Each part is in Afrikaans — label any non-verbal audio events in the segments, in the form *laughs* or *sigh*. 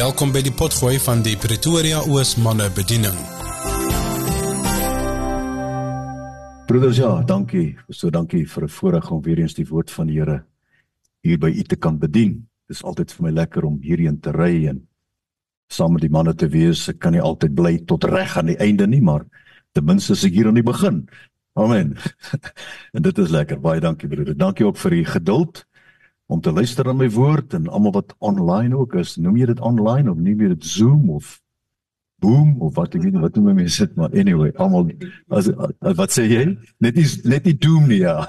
Welkom by die potgooi van die Pretoria Oos manne bediening. Broeders ja, dankie. So dankie vir 'n voorreg om weer eens die woord van die Here hier by u te kan bedien. Dit is altyd vir my lekker om hierheen te ry en saam met die manne te wees. Ek kan nie altyd bly tot reg aan die einde nie, maar ten minste is ek hier aan die begin. Amen. *laughs* en dit is lekker. Baie dankie broeder. Dankie ook vir u geduld om te luister na my woord en almal wat online ook is. Noem jy dit online of noem jy dit Zoom of Boom of wat ek weet wat noem mense dit maar anyway, almal as, wat sê jy? Net nie net nie doom nie ja.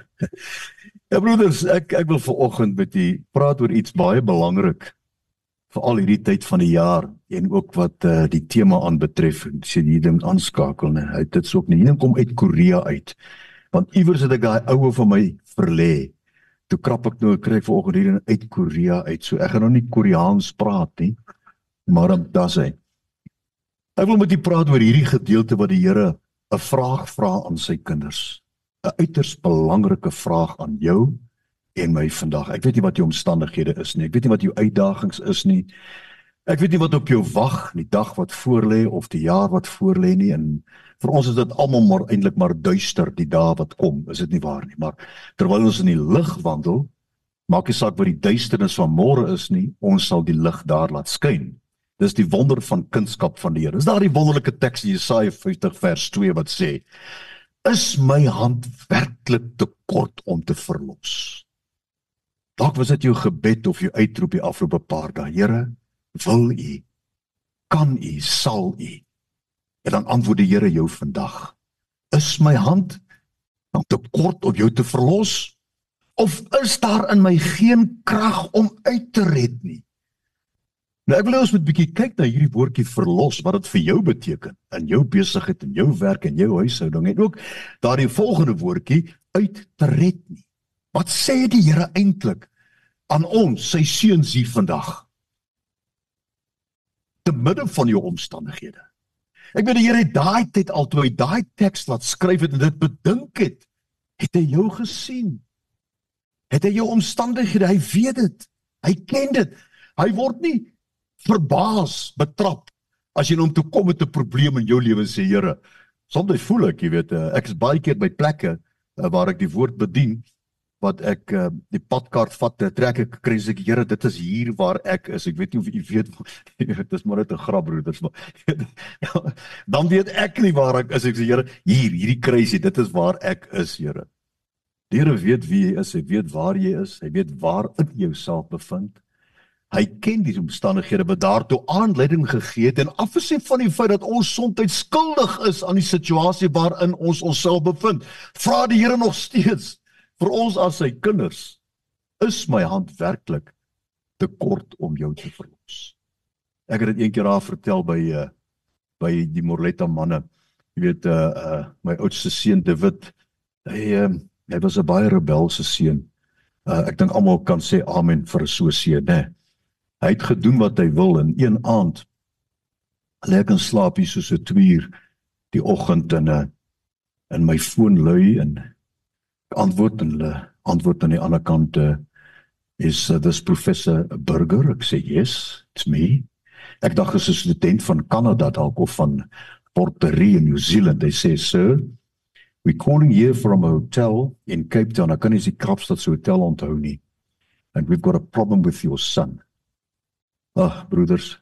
*laughs* ja broeders, ek ek wil vanoggend met u praat oor iets baie belangrik vir al hierdie tyd van die jaar en ook wat uh, die tema aanbetref. Sien hier ding aanskakel nee. Hy dit sou ook nie. Hier kom uit Korea uit. Want iewers het ek daai oue van my verlê toe krap ek nou kry vanoggend hier uit Korea uit. So ek gaan nou nie Koreaans praat nie. Maar dan dan sê ek wil met u praat oor hierdie gedeelte wat die Here 'n vraag vra aan sy kinders. 'n Uiters belangrike vraag aan jou en my vandag. Ek weet nie wat jou omstandighede is nie. Ek weet nie wat jou uitdagings is nie. Ek weet nie wat op jou wag die dag wat voorlê of die jaar wat voorlê nie en vir ons is dit almal maar eintlik maar duister die dae wat kom, is dit nie waar nie, maar terwyl ons in die lig wandel, maak nie saak wat die duisternis van môre is nie, ons sal die lig daar laat skyn. Dis die wonder van kunskap van die Here. Is daar die wonderlike teks in Jesaja 50 vers 2 wat sê: Is my hand werklik te kort om te verlos? Dalk was dit jou gebed of jou uitroep die afgelope paar dae. Here, wil U kan U sal U En dan antwoord die Here jou vandag: Is my hand dan te kort om jou te verlos? Of is daar in my geen krag om uit te red nie? Nou ek wil ons met 'n bietjie kyk na hierdie woordjie verlos wat dit vir jou beteken in jou besigheid en jou werk en jou huishouding en ook daardie volgende woordjie uit te red nie. Wat sê die Here eintlik aan ons, sy seuns hier vandag? Te midde van jou omstandighede. Ek weet die Here het daai tyd al toe hy daai teks laat skryf het en dit bedink het, het hy jou gesien. Het hy jou omstandighede, hy weet dit. Hy ken dit. Hy word nie verbaas, betrap as jy hom toe kom met 'n probleem in jou lewe sê Here. Soms voel ek, jy weet, eh, ek is baie keer by plekke eh, waar ek die woord bedien wat ek uh, die padkaart vat trek ek kry ek Here dit is hier waar ek is. Ek weet nie of u weet *laughs* dit is maar net 'n grap broeders maar *laughs* dan weet ek nie waar ek is. Ek sê Here hier hierdie kruisie dit is waar ek is Here. Die Here weet wie jy is hy weet waar jy is hy weet waar in jouself bevind. Hy ken die omstandighede wat daartoe aanleiding gegee het en afgesien van die feit dat ons soms skuldig is aan die situasie waarin ons onsself bevind vra die Here nog steeds vir ons as sy kinders is my hand werklik te kort om jou te verlos. Ek het dit eendag daar vertel by uh by die Morletta manne. Jy weet uh uh my oudste seun David, hy uh, hy was 'n baie rebelse seun. Uh ek dink almal kan sê amen vir so 'n seun, né? Hy het gedoen wat hy wil en een aand lê ek in slaap hier soos 'n twier die oggend en uh, in my foon lui en antwoord en hulle antwoord aan die ander kant uh, is uh, this professor Burger. Ek sê yes it's me. Ek dink is 'n student van Kanada dalk of van Porterie in New Zealand. They say sir we calling here from a hotel in Cape Town. Ek kan nie die Kaapstad se hotel onthou nie. And we've got a problem with your son. Ag broeders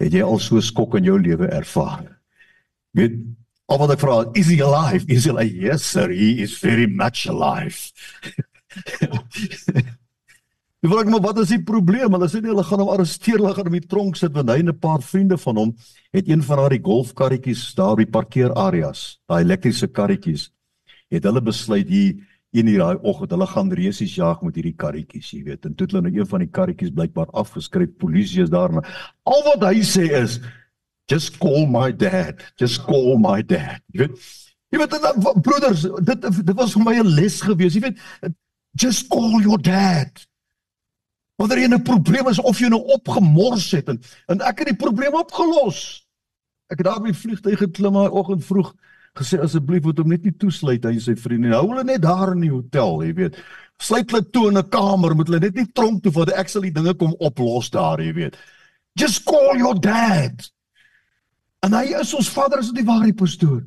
het jy al so skok in jou lewe ervaar? Weet Of wat ek vra, is he alive? Is he like, yes sir, he is very much alive. *laughs* Ek vra hom wat is die probleem? Hulle sê nee, hulle gaan hom arresteer, hulle gaan hom in die tronk sit want hy en 'n paar vriende van hom het een van daardie golfkarretjies daar by parkeerareas, daai elektriese karretjies. Het hulle besluit hier in hierdie oggend, hulle gaan resies jag met hierdie karretjies, jy weet. En toe het hulle nou een van die karretjies blykbaar afgeskryf. Polisie is daar. Al wat hy sê is just call my dad. Just call my dad. Jy weet jy weet dan broeders dit dit was vir my 'n les gewees jy weet just call your dad. Wanneer jy 'n probleem is of jy nou opgemors het en en ek het die probleem opgelos. Ek het daar by vliegtuig geklim daai oggend vroeg gesê asseblief moet hom net nie toesluit hy sy vriende hou hulle net daar in die hotel jy weet. Sluit hulle toe in 'n kamer moet hulle net nie tronk toe voor ek sal die dinge kom oplos daar jy weet. Just call your dad en hy is ons vader is die ware pastoor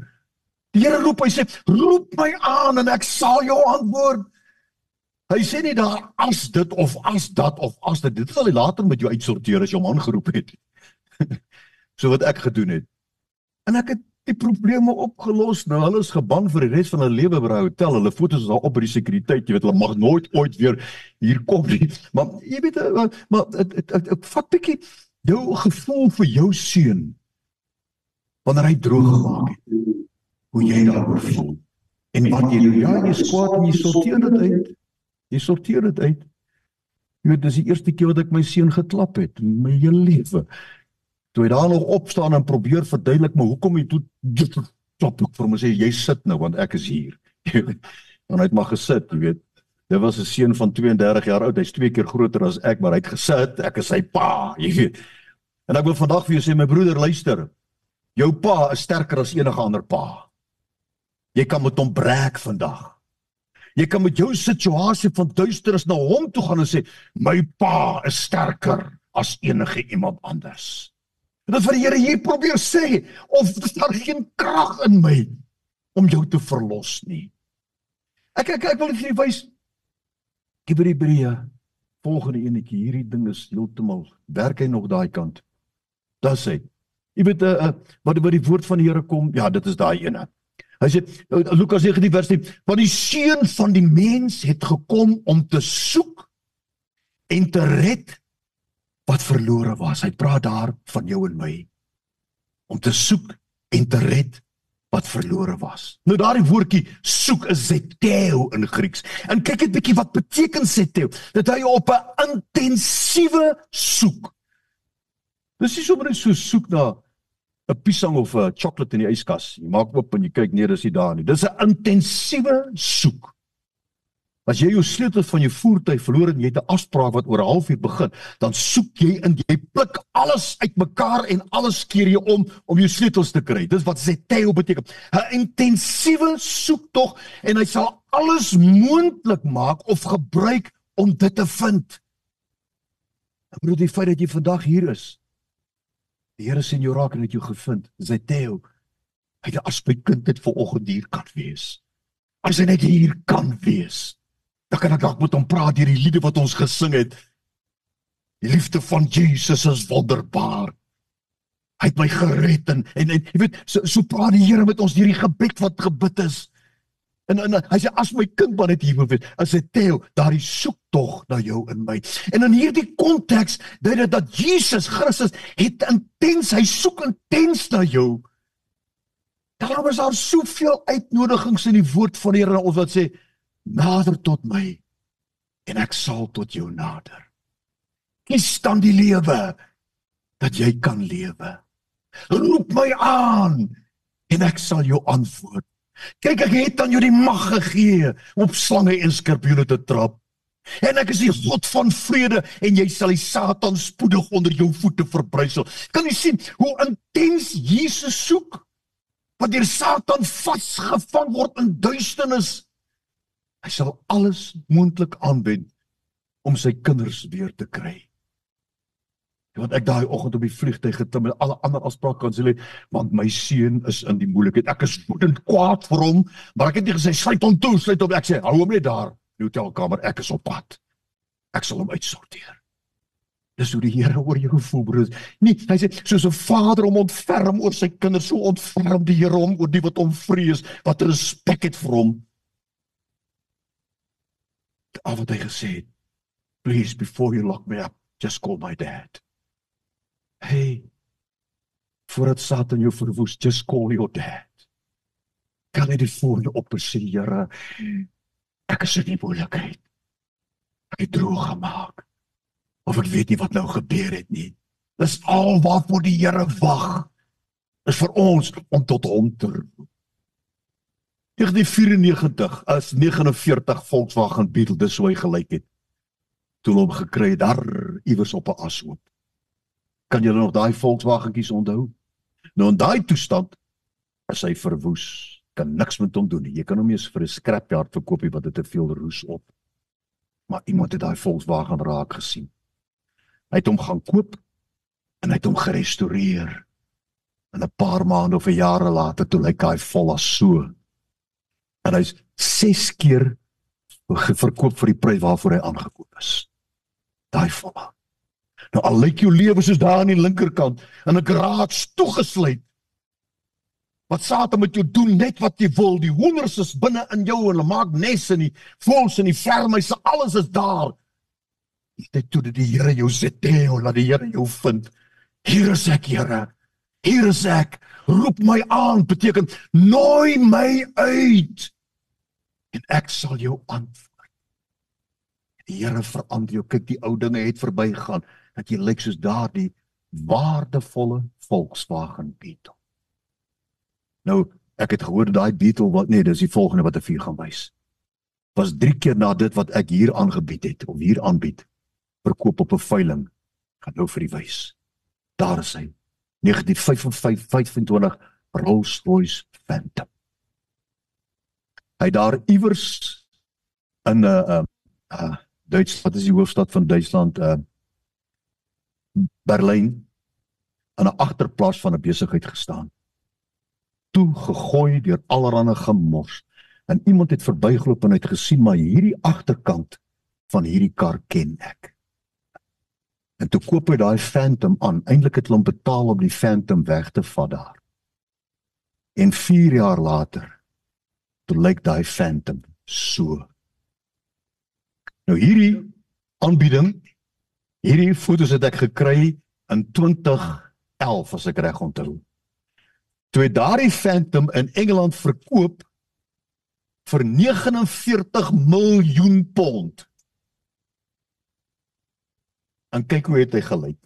die Here roep hy sê roep my aan en ek sal jou antwoord hy sê nie daar as dit of as dat of as dit dit sal hy later met jou uitsorteer as jou man geroep het *laughs* so wat ek gedoen het en ek het die probleme opgelos. Nou hulle is gebang vir die res van hulle lewe by 'n hotel. Hulle foto's is daar op by die sekuriteit. Jy weet hulle mag nooit ooit weer hier kom nie. *laughs* Maar jy weet eh, maar ek vat bietjie jou gevoel vir jou seun wanneer hy droog gemaak het. Hoe jy daaroor voel. En wat jy doen? Ja, jy skwaad en jy sorteer dit uit. Jy sorteer dit uit. Jy weet dis die eerste keer wat ek my seun geklap het in my hele lewe toe hy daar nog opstaan en probeer verduidelik maar hoekom hy toe klop ek vir hom sê jy sit nou want ek is hier. *laughs* en hy het maar gesit, jy weet. Dit was 'n seun van 32 jaar oud. Hy's twee keer groter as ek, maar hy het gesit. Ek is sy pa, jy weet. En ek wil vandag vir jou sê my broeder, luister. Jou pa is sterker as enige ander pa. Jy kan met hom breek vandag. Jy kan met jou situasie van duisternis na hom toe gaan en sê my pa is sterker as enige iemand anders. En dit wat die Here hier probeer sê, of daar geen krag in my om jou te verlos nie. Ek ek ek wil vir julle wys Hebreë volgende enetjie. Hierdie ding is heeltemal werk hy nog daai kant. Das hy. Jy weet uh, wat wat die woord van die Here kom, ja, dit is daai ene. Hy sê uh, Lukas 19 vers 10, want die seun van die mens het gekom om te soek en te red wat verlore was. Hy praat daar van jou en my om te soek en te red wat verlore was. Nou daardie woordjie soek is zeteo in Grieks. En kyk net bietjie wat beteken zeteo. Dit hy op 'n intensiewe soek. Dis nie sommer net so soek na 'n piesang of 'n chocolate in die yskas. Jy maak oop en jy kyk nee, dis nie daar nie. Dis 'n intensiewe soek. As jy jou sleutels van jou voertuig verloor en jy het 'n afspraak wat oor 'n halfuur begin, dan soek jy in jy pluk alles uitmekaar en alles keer jy om om jou sleutels te kry. Dis wat zeteo beteken. 'n Intensiewe soektog en hy sal alles moontlik maak of gebruik om dit te vind. Ek bedoel die feit dat jy vandag hier is. Die Here sien jou raak en het jou gevind. Zeteo. Hy het 'n aspek kind dit vanoggend hier kan wees. As hy net hier kan wees. Dan kan ek dalk met hom praat deur die liede wat ons gesing het. Die liefde van Jesus is wonderbaar. Hy het my gered en, en jy weet so so praat die Here met ons deur die gebed wat gebid is. En, en hy sê as my kind maar net hier moet wees, as hy tel daardie soek tog na jou en my. En in hierdie konteks dui dit dat Jesus Christus het intens hy soek intens na jou. Daarom is daar soveel uitnodigings in die woord van die Here ons wat sê nader tot my en ek sal tot jou nader. Kies dan die lewe dat jy kan lewe. Roep my aan en ek sal jou antwoord. Kyk ek het aan jou die mag gegee om op slange en skorpioene te trap. En ek is die God van vrede en jy sal die Satan spoedig onder jou voete verbrysel. Kan jy sien hoe intens Jesus soek? Want deur Satan vasgevang word in duisternis Hy sal alles moontlik aanwend om sy kinders weer te kry. Want ek daai oggend op die vliegtuig getim en alle ander afsprake kan sê want my seun is in die moeilikheid. Ek is woedend kwaad vir hom, maar ek het nie gesê sluit hom toe, sluit hom. Ek sê hou hom net daar in die hotelkamer. Ek is op pad. Ek sal hom uitsorteer. Dis hoe die Here oor jou voel, broer. Nee, hy sê soos 'n vader om ontferm oor sy kinders, so ontferm die Here hom oor die wat hom vrees, wat respek het vir hom al wat hy gesê het. Please before you lock me up, just call my dad. Hey. Voordat Satan jou verwoes, just call your dad. Kan jy dit voor jou op sê, Here? Ek is in die moeilikheid. Ek het droog gemaak. Of ek weet nie wat nou gebeur het nie. Dis al waarvoor die Here wag. Is vir ons om tot hom te roep. 1994 as 49 Volkswagen Beetle dis hoe hy gelyk het. Toe hom gekry daar iewers op 'n ashoop. Kan julle nog daai Volkswagentjies onthou? Nou in daai toestand is hy verwoes. Kan niks met hom doen nie. Jy kan hom eers vir 'n scrapyard verkoop wat dit te veel roes op. Maar iemand het daai Volkswagen raak gesien. Hy het hom gaan koop en hy het hom gerestoreer. En 'n paar maande of 'n jare later toe lyk hy vol as so. En hy's 6 keer verkoop vir die prys waarvoor hy aangekoop is. Daai volle. Nou al lyk jou lewe soos daar aan die linkerkant en 'n garage toegesluit. Wat Satan met jou doen net wat jy wil. Die honders is binne in jou en hulle maak nes in die voëls en die vermeise, alles is daar. Dit toe dat die Here jou sit, Theo, laat die Here jou vind. Hier is ek, Here. Hier is ek. Roep my aan beteken nooi my uit. En ek sal jou antwoord. Die Here verander jou. Kyk, die ou dinge het verbygegaan dat jy lyk soos daardie waardevolle Volkswagen Beetle. Nou, ek het gehoor daai Beetle wat nee, dis die volgende wat ek vir gaan wys. Was 3 keer na dit wat ek hier aangebied het of hier aanbied verkoop op 'n veiling. Gaan nou vir die wys. Daar is hy. 1925 Rolls-Royce Phantom. Hy daar iewers in 'n uh, uh, uh Duitsland, wat is die hoofstad van Duitsland? Uh Berlyn aan 'n agterplaas van 'n besigheid gestaan. Toe gegooi deur allerlei gemors. En iemand het verbygeloop en het gesien maar hierdie agterkant van hierdie kar ken ek. En toe koop hy daai Phantom aan. Eintlik het hulle hom betaal om die Phantom weg te vat daar. En 4 jaar later toe lyk daai Phantom so. Nou hierdie aanbieding Hierdie foto's het ek gekry in 2011 as ek reg onthou. Toe het daardie Phantom in Engeland verkoop vir 49 miljoen pond. En kyk hoe het hy gelyk.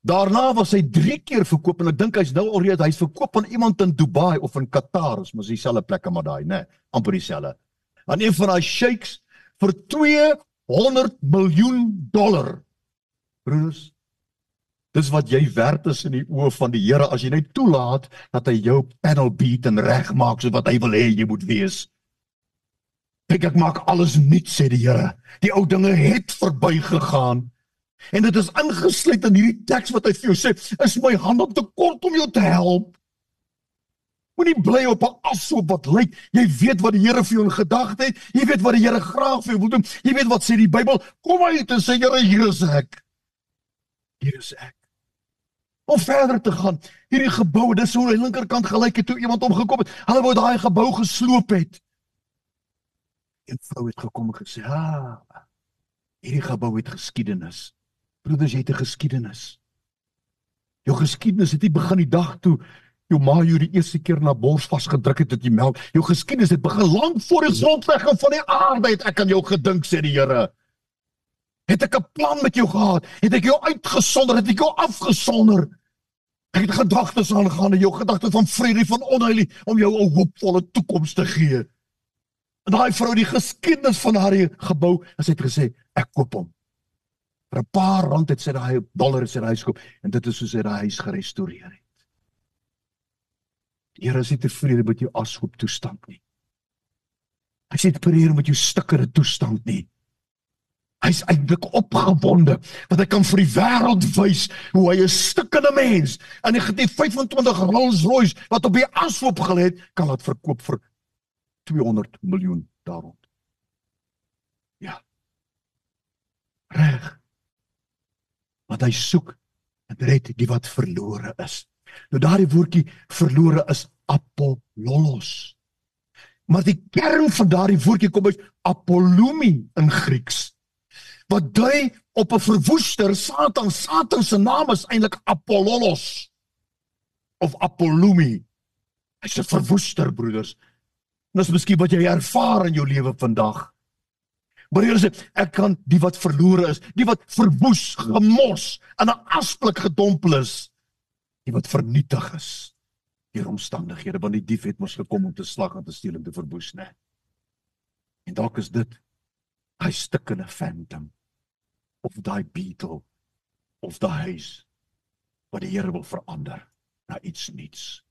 Daarna was hy 3 keer verkoop en ek dink hy's nou alreeds hy's verkoop aan iemand in Dubai of in Qatar, is mos dieselfde plekke maar daai, né? Nee, amper dieselfde. Aan een van daai sheiks vir 200 miljoen dollar. Broers, dis wat jy werd is in die oë van die Here as jy net toelaat dat hy jou panel beat en regmaak so wat hy wil hê jy moet wees. Kyk ek maak alles nuut sê die Here. Die ou dinge het verbygegaan. En dit is ingesluit in hierdie teks wat hy vir jou sê, is my hand op te kort om jou te help. Moenie bly op 'n afsoop wat lyk. Jy weet wat die Here vir jou in gedagte het. Jy weet wat die Here graag vir jou wil doen. Jy weet wat sê die Bybel. Kom uit en sê Here, hier is ek hier is ek. Om verder te gaan, hierdie gebou, dis hoe aan die linkerkant gelyk het toe iemand omgekom het. Hulle wou daai gebou gesloop het. 'n Vrou het gekom en gesê, "Ha, hierdie gebou het geskiedenis." Broeders, jy het 'n geskiedenis. Jou geskiedenis het nie begin die dag toe jou ma jou die eerste keer na bors vasgedruk het met die melk. Jou geskiedenis het begin lank voor die grondlegging van die aarde het ek aan jou gedink, sê die Here. Het ek 'n plan met jou gehad? Het ek jou uitgesonder? Het ek jou afgesonder? Ek het gedagtes aangaan en jou gedagtes van vrede van onheil om jou 'n hoopvolle toekoms te gee. En daai vrou die geskiedenis van haar gebou, as hy het gesê, ek koop hom. Vir 'n paar rand het sy daai dollar sy huis koop en dit is soos hy daai huis gerestoreer het. Die Here is nie tevrede met jou ashoop toestand nie. Hy sê tevrede met jou stikkere toestand nie. Hy's eintlik opgewonde want hy kan vir die wêreld wys hoe hy 'n stukkende mens in die 25 Rolls-Royce wat op die ashoop gelê het, kan dit verkoop vir 200 miljoen daarop. Ja. Reg. Wat hy soek, en red die wat verlore is. Nou daardie woordjie verlore is apollolos. Maar die kern van daardie woordjie kom uit apolumi in Grieks wat dui op 'n verwoester Satan. Satan se naam is eintlik Apollos of Apollumi. Hy's 'n verwoester, broeders. Dis miskien wat jy ervaar in jou lewe vandag. Sê ek kan die wat verlore is, die wat verwoes, gemors, in 'n asblik gedompel is, die wat vernietig is deur omstandighede want die dief het mos gekom om te slag en te steel en te verwoes, né? En dalk is dit hy stukkende phantom of daai beetle of daai huis wat die Here wil verander na iets nuuts.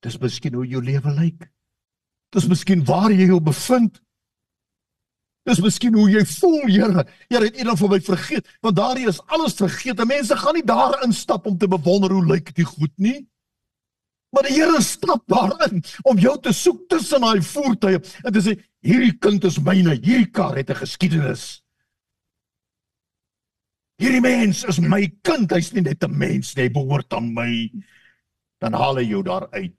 Dis miskien hoe jou lewe lyk. Dis miskien waar jy jou bevind. Dis miskien hoe jy voel, Here. Here het eendag van my vergeet, want daardie is alles vergeet. Mense gaan nie daarin stap om te bewonder hoe lyk dit goed nie. Maar die Here stap daarin om jou te soek tussen daai voertuie en te sê hierdie kind is myne, hierdie kar het 'n geskiedenis. Hierdie mens is my kind, hy's nie net 'n mens nie, hy behoort aan my. Dan haal hy jou daar uit.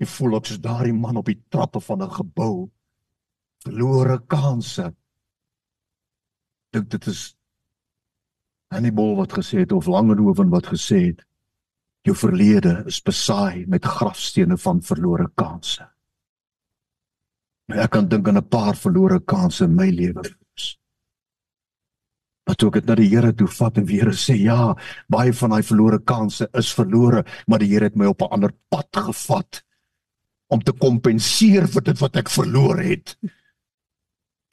Jy voel ook soos daardie man op die trappe van 'n gebou. Verlore kansse. Dink dit is Hannibal wat gesê het of Langehoven wat gesê het jou verlede is besaai met grafstene van verlore kansse. Nou ek kan dink aan 'n paar verlore kansse in my lewe. Maar toe ek dit na die Here toe vat en weer sê ja, baie van daai verlore kansse is verlore, maar die Here het my op 'n ander pad gevat om te kompenseer vir dit wat ek verloor het.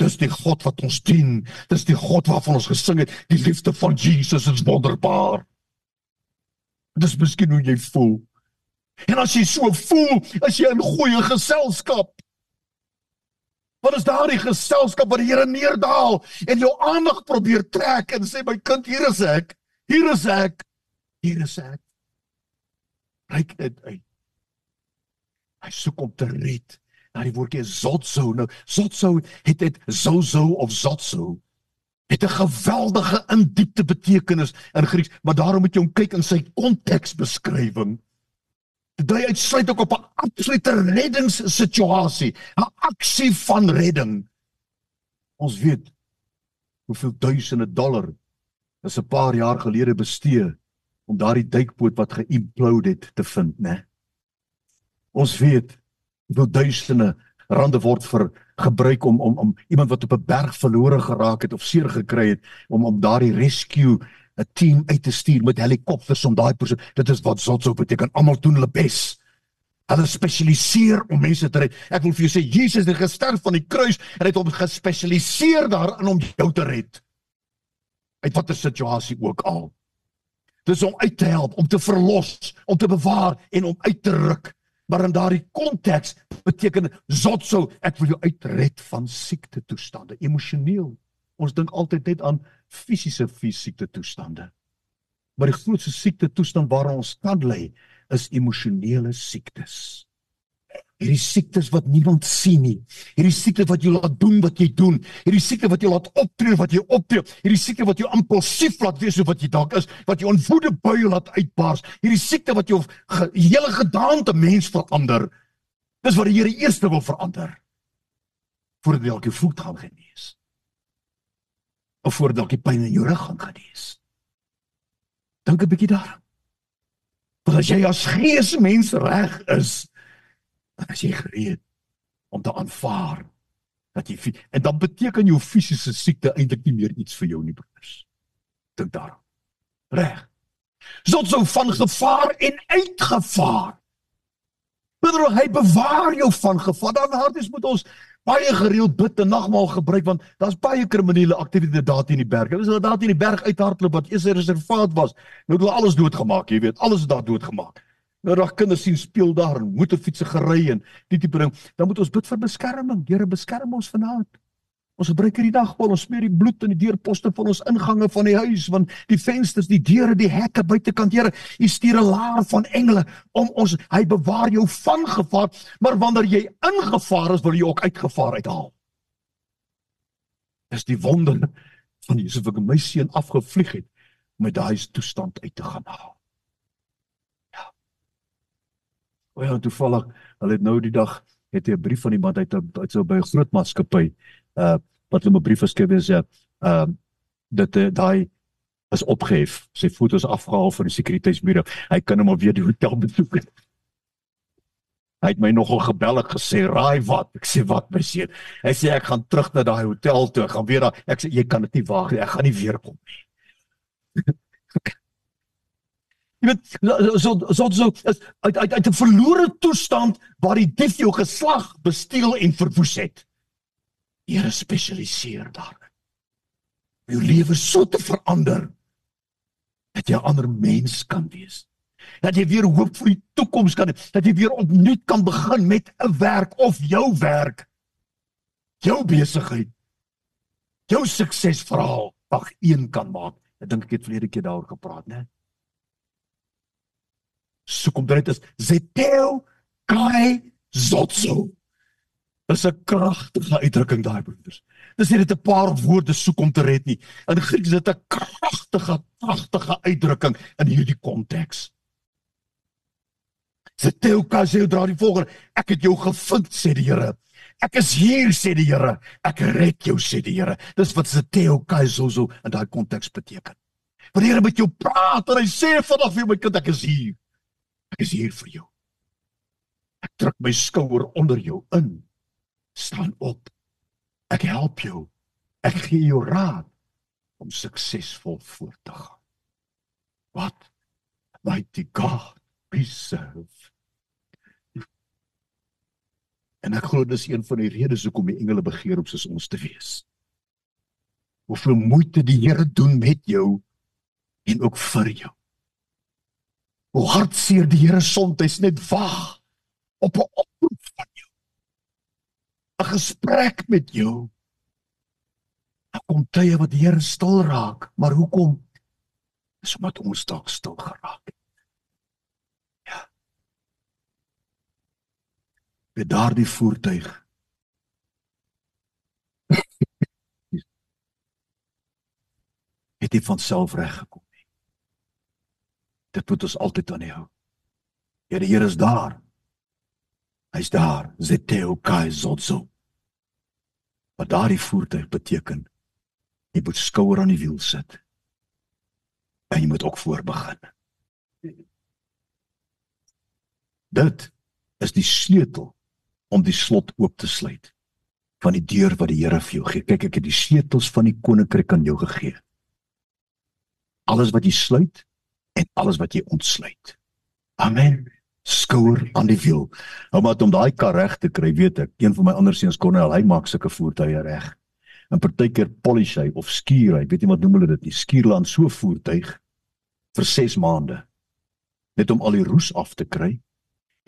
Dis die God wat ons dien. Dis die God waarvan ons gesing het. Die liefde van Jesus is wonderbaar. Dis miskien hoe jy voel. En as jy so voel, as jy in goeie geselskap. Wat is daardie geselskap waar die Here neerdaal en jou aandag probeer trek en sê my kind, hier is ek. Hier is ek. Hier is ek. Ryk dit uit. Hy soek om te red. Nou die woordjie zotso. Nou zotso het dit zozo of zotso. Het 'n geweldige indiepte betekenis in Grieks, maar daarom moet jy hom kyk in sy konteksbeskrywing. Dit dui uitsluit ook op 'n absolute reddingssituasie, 'n aksie van redding. Ons weet hoeveel duisende dollar is 'n paar jaar gelede bestee om daardie duikboot wat geïmplode het te vind, né? Ons weet hoeveel duisende rande word vir gebruik om om om iemand wat op 'n berg verlore geraak het of seer gekry het om om daardie rescue 'n team uit te stuur met helikopters om daai persoon dit is wat Zotso beteken almal doen hulle bes. Hulle spesialiseer om mense te red. Ek wil vir jou sê Jesus het gesterf van die kruis en het hom gespesialiseer daarin om jou te red. Uit watter situasie ook al. Dis om uit te help, om te verlos, om te bewaar en om uit te ruk maar in daardie konteks beteken zotso ek wil jou uitred van siekte toestande emosioneel ons dink altyd net aan fisiese fisiese toestande maar die grootste siekte toestand waaraan ons kan lê is emosionele siektes Hierdie siektes wat niemand sien nie. Hierdie siekte wat jou laat doen wat jy doen. Hierdie siekte wat jou laat optree wat jy optree. Hierdie siekte wat jou impulsief laat wees of wat jy dalk is, wat jou in woede buie laat uitbars. Hierdie siekte wat jou ge hele gedaante mens verander. Dis wat die Here eers wil verander. Voordat jy elke voet gaan genees. Of voordat jy pyn in jou rug gaan genees. Dink 'n bietjie daaraan. Want as jy as geesmens reg is, dan is jy gereed om te aanvaar dat jy en dan beteken jou fisiese siekte eintlik nie meer iets vir jou nie broers. Dink daaraan. Reg. Soos so van gevaar en uitgevaar. Bedoel hy bewaar jou van gevaar. Dan harties moet ons baie gereeld bid en nagmaal gebruik want daar's baie kriminele aktiwiteite daar teen die berg. Hulle hulle daar teen die berg uithardloop wat eers 'n reservaat was. Nou het hulle alles doodgemaak, jy weet, alles is daar doodgemaak. Nou dag kinders sien speel daar en motorfietsse gery en die tipe ding. Dan moet ons bid vir beskerming. Here beskerm ons vanaand. Ons gebruik hierdie dag wel ons smeer die bloed in die deurposte van ons ingange van die huis want die vensters, die deure, die hekke buitekant. Here, U stuur 'n laar van engele om ons hy bewaar jou van gevaar, maar wanneer jy ingevaar is, wil jy ook uitgevaar uithaal. Dis die wonder van Jesus wat my seun afgevlieg het met daai toestand uit te gaan haal. O ja, toevallig, hulle het nou die dag het 'n brief van iemand uit uit so by 'n groot maatskappy uh wat hulle 'n brief geskryf het sê ehm uh, dat uh, daai is opgehef. Sy foto's afgehaal van die sekuriteitsbureau. Hy kan hom alweer die hotel besoek. Hy het my nogal gebel en gesê, "Raai wat?" Ek sê, "Wat, my seun?" Hy sê, "Ek gaan terug na daai hotel toe. Ek gaan weer daar." Ek sê, "Jy kan dit nie waag nie. Ek gaan nie weer kom nie." *laughs* Jy weet so so so is uit uit uit 'n verlore toestand waar die dief jou geslag gesteel en verwoes het. Here spesialiseer daarin. Jou lewe so te verander dat jy 'n ander mens kan wees. Dat jy weer hoop vir die toekoms kan hê, dat jy weer opnuut kan begin met 'n werk of jou werk. Jou besigheid. Jou suksesverhaal wag een kan maak. Ek dink ek het verlede keer daaroor gepraat, né? So kom dit is Zeteo kai zotso. Dis 'n kragtige uitdrukking daai broeders. Dis nie net 'n paar woorde soek om te red nie. In Grieks is dit 'n kragtige, kragtige uitdrukking in hierdie konteks. Zeteo kai zotso dra die volgende: Ek het jou gevind, sê die Here. Ek is hier sê die Here. Ek red jou sê die Here. Dis wat Zeteo kai zotso in daai konteks beteken. Wanneer die Here met jou praat en hy sê vanaf vir my kind ek is hier. Ek is hier vir jou. Ek druk my skouer onder jou in. Staan op. Ek help jou. Ek gee jou raad om suksesvol voort te gaan. Wat? Mighty God, be serve. En ek glo dis een van die redes hoekom die engele begeer om soos ons te wees. Hoeveel moeite die Here doen met jou en ook vir jou. Hoe hartseer die Here soms net wag op 'n. 'n Gesprek met jou. Daar kom tye wat die Here stil raak, maar hoekom? Dis omdat ons dalk stil geraak het. Ja. By daardie voertuig *laughs* het hy van self reg gekom. Dit moet ons altyd aanhou. Ja, die Here is daar. Hy's daar. Zeteo kai zotso. Wat daardie voertuig beteken, jy moet skouer aan die wiel sit. En jy moet ook voor begin. Dit is die sleutel om die slot oop te sluit van die deur wat die Here vir jou gee. Kyk, ek het die sleutels van die koninkryk aan jou gegee. Alles wat jy sluit, en alles wat jy ontsluit. Amen. Skouer aan die wiel. Nou maar om daai kar reg te kry, weet ek, een van my ander seuns Cornel, hy maak sulke voertuie reg. En partykeer polish hy of skuur hy, weet jy wat noem hulle dit nie? Skuurland so voertuig vir 6 maande net om al die roes af te kry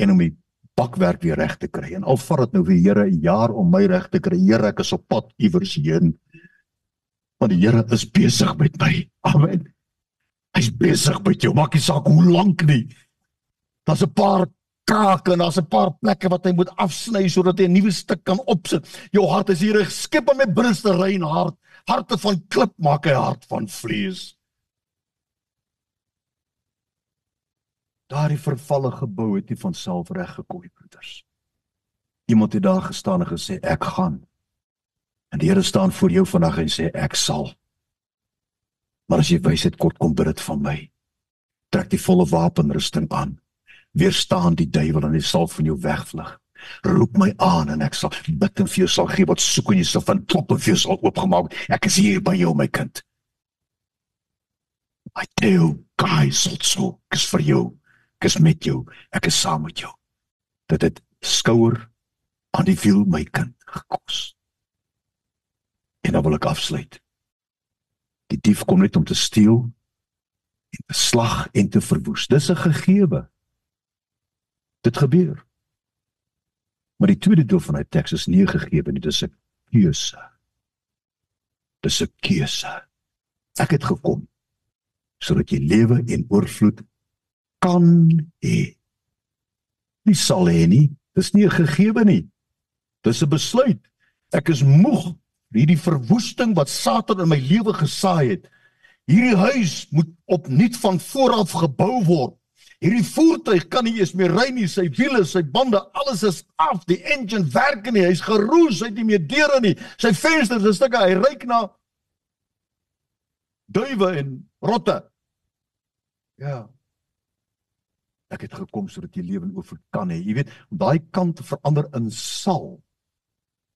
en om die bakwerk weer reg te kry. En al vat dit nou weer Here 'n jaar om my reg te kry. Here, ek is op pad iewers heen. Want die Here is besig met my. Amen. Hy's besig met jou. Maak nie saak hoe lank nie. Daar's 'n paar krake en daar's 'n paar plekke wat hy moet afsny sodat hy 'n nuwe stuk kan opsit. Jou hart is hier geskep om met bruste rein hart. Harte van klip maak hy hart van vlees. Daardie vervalle gebou het nie van self reg gekom, broeders. Iemand het daar gestaan en gesê ek gaan. En die Here staan voor jou vandag en sê ek sal. Maar as jy wysheid kort kom bid dit van my. Trek die volle wapenrusting aan. Weerstaan die duiwel en hy sal van jou wegvlug. Roep my aan en ek sal bid en vir jou sal gee wat soek en jy sal van klop en vir jou sal oopgemaak. Ek is hier by jou my kind. I tell guys also, ek is vir jou. Ek is met jou. Ek is saam met jou. Dit skouer aan die wiel my kind gekos. En dan wil ek afsluit. Die dief kom net om te steel en te slag en te verwoes. Dis 'n gegewe. Dit gebeur. Maar die tweede deel van hy teks is nie gegewe nie, dis 'n keuse. Dis 'n keuse. Ek het gekom sodat jy lewe en oorvloed kan hê. Nie sal hê nie, dis nie 'n gegewe nie. Dis 'n besluit. Ek is moeg hierdie verwoesting wat Satan in my lewe gesaai het. Hierdie huis moet opnuut van voor af gebou word. Hierdie voertuig kan nie eens meer ry nie, sy wiele, sy bande, alles is af. Die engine werk nie, hy's geroes, hy het nie meer deure nie. Sy vensters is stukke, hy ryk na duwe en rotte. Ja. Ek het gekom sodat jy lewe oor kan hê. Jy weet, om daai kant te verander in sal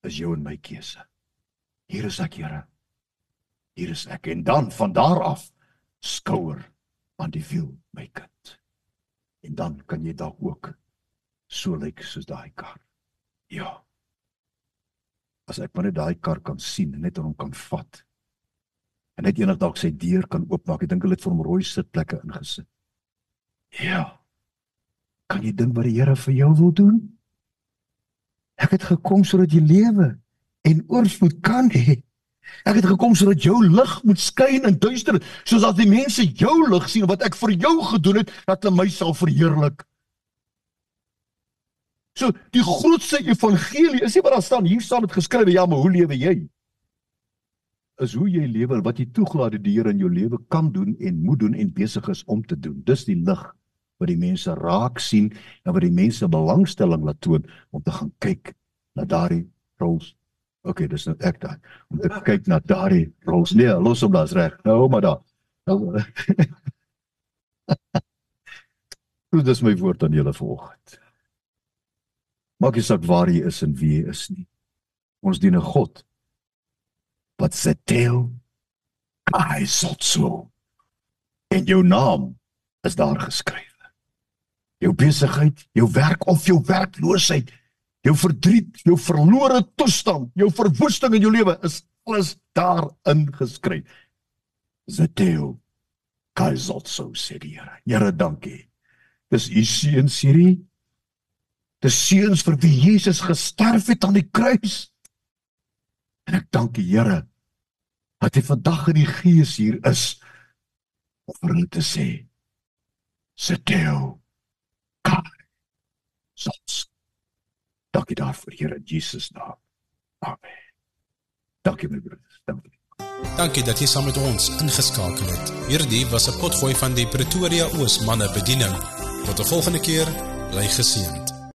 is jou en my keuse. Hier is ek, Here. Hier is ek en dan van daar af skouer aan die wiel, my kind. En dan kan jy dalk ook so lyk soos daai kar. Ja. As ek maar net daai kar kan sien en net hom kan vat. En net eendag dalk sy deur kan oopmaak. Ek dink hulle het vir hom rooi sitplekke ingesit. Ja. Kan jy dink wat die Here vir jou wil doen? Ek het gekom sodat jy lewe en oorvloed kan hê. Ek het gekom sodat jou lig moet skyn in duister, sodat die mense jou lig sien wat ek vir jou gedoen het, dat hulle my sal verheerlik. So die grootste evangelie is nie wat daar staan hier staan dit geskrywe ja, maar hoe lewe jy? Is hoe jy lewe wat jy toegelaat het die Here in jou lewe kan doen en moet doen en besig is om te doen. Dis die lig wat die mense raak sien en wat die mense belangstelling laat toon om te gaan kyk na daardie rols. OK, dis nou ek daai. Om te kyk na daardie rols. Nee, los hom daar's reg. Nou maar daar. Nou. *laughs* Dit is my woord aan julle vanoggend. Maak nie saak waar jy is en wie jy is nie. Ons dien 'n God wat se teel hy sot so. En jou naam is daar geskryf. Jou besigheid, jou werk of jou werkloosheid, jou verdriet, jou verlore toestand, jou verwoesting in jou lewe is alles daar ingeskryf. Zeteo kai sot so sê die Here. Here, dankie. Dis u seun Siri Dis seuns vir wie Jesus gesterf het aan die kruis. En ek dank die Here dat hy vandag in die gees hier is om vir hulle te sê: "Seteo kai sots." Dankie daarvoor, Here in Jesus naam. Amen. Dankie my broers. Dankie. Dankie dat jy saam met ons ingeskakel het. Hierdie was 'n potgooi van die Pretoria Oos manne bediening. Tot 'n volgende keer, bly geseënd.